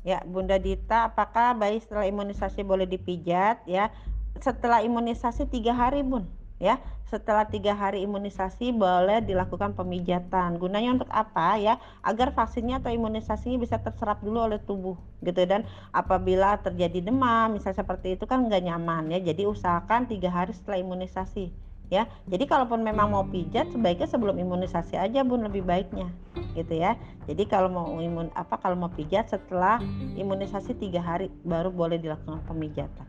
Ya, Bunda Dita, apakah bayi setelah imunisasi boleh dipijat? Ya, setelah imunisasi tiga hari, Bun. Ya, setelah tiga hari imunisasi boleh dilakukan pemijatan. Gunanya untuk apa? Ya, agar vaksinnya atau imunisasinya bisa terserap dulu oleh tubuh, gitu. Dan apabila terjadi demam, misalnya seperti itu kan nggak nyaman ya. Jadi usahakan tiga hari setelah imunisasi ya. Jadi kalaupun memang mau pijat sebaiknya sebelum imunisasi aja Bun lebih baiknya gitu ya. Jadi kalau mau imun apa kalau mau pijat setelah imunisasi tiga hari baru boleh dilakukan pemijatan.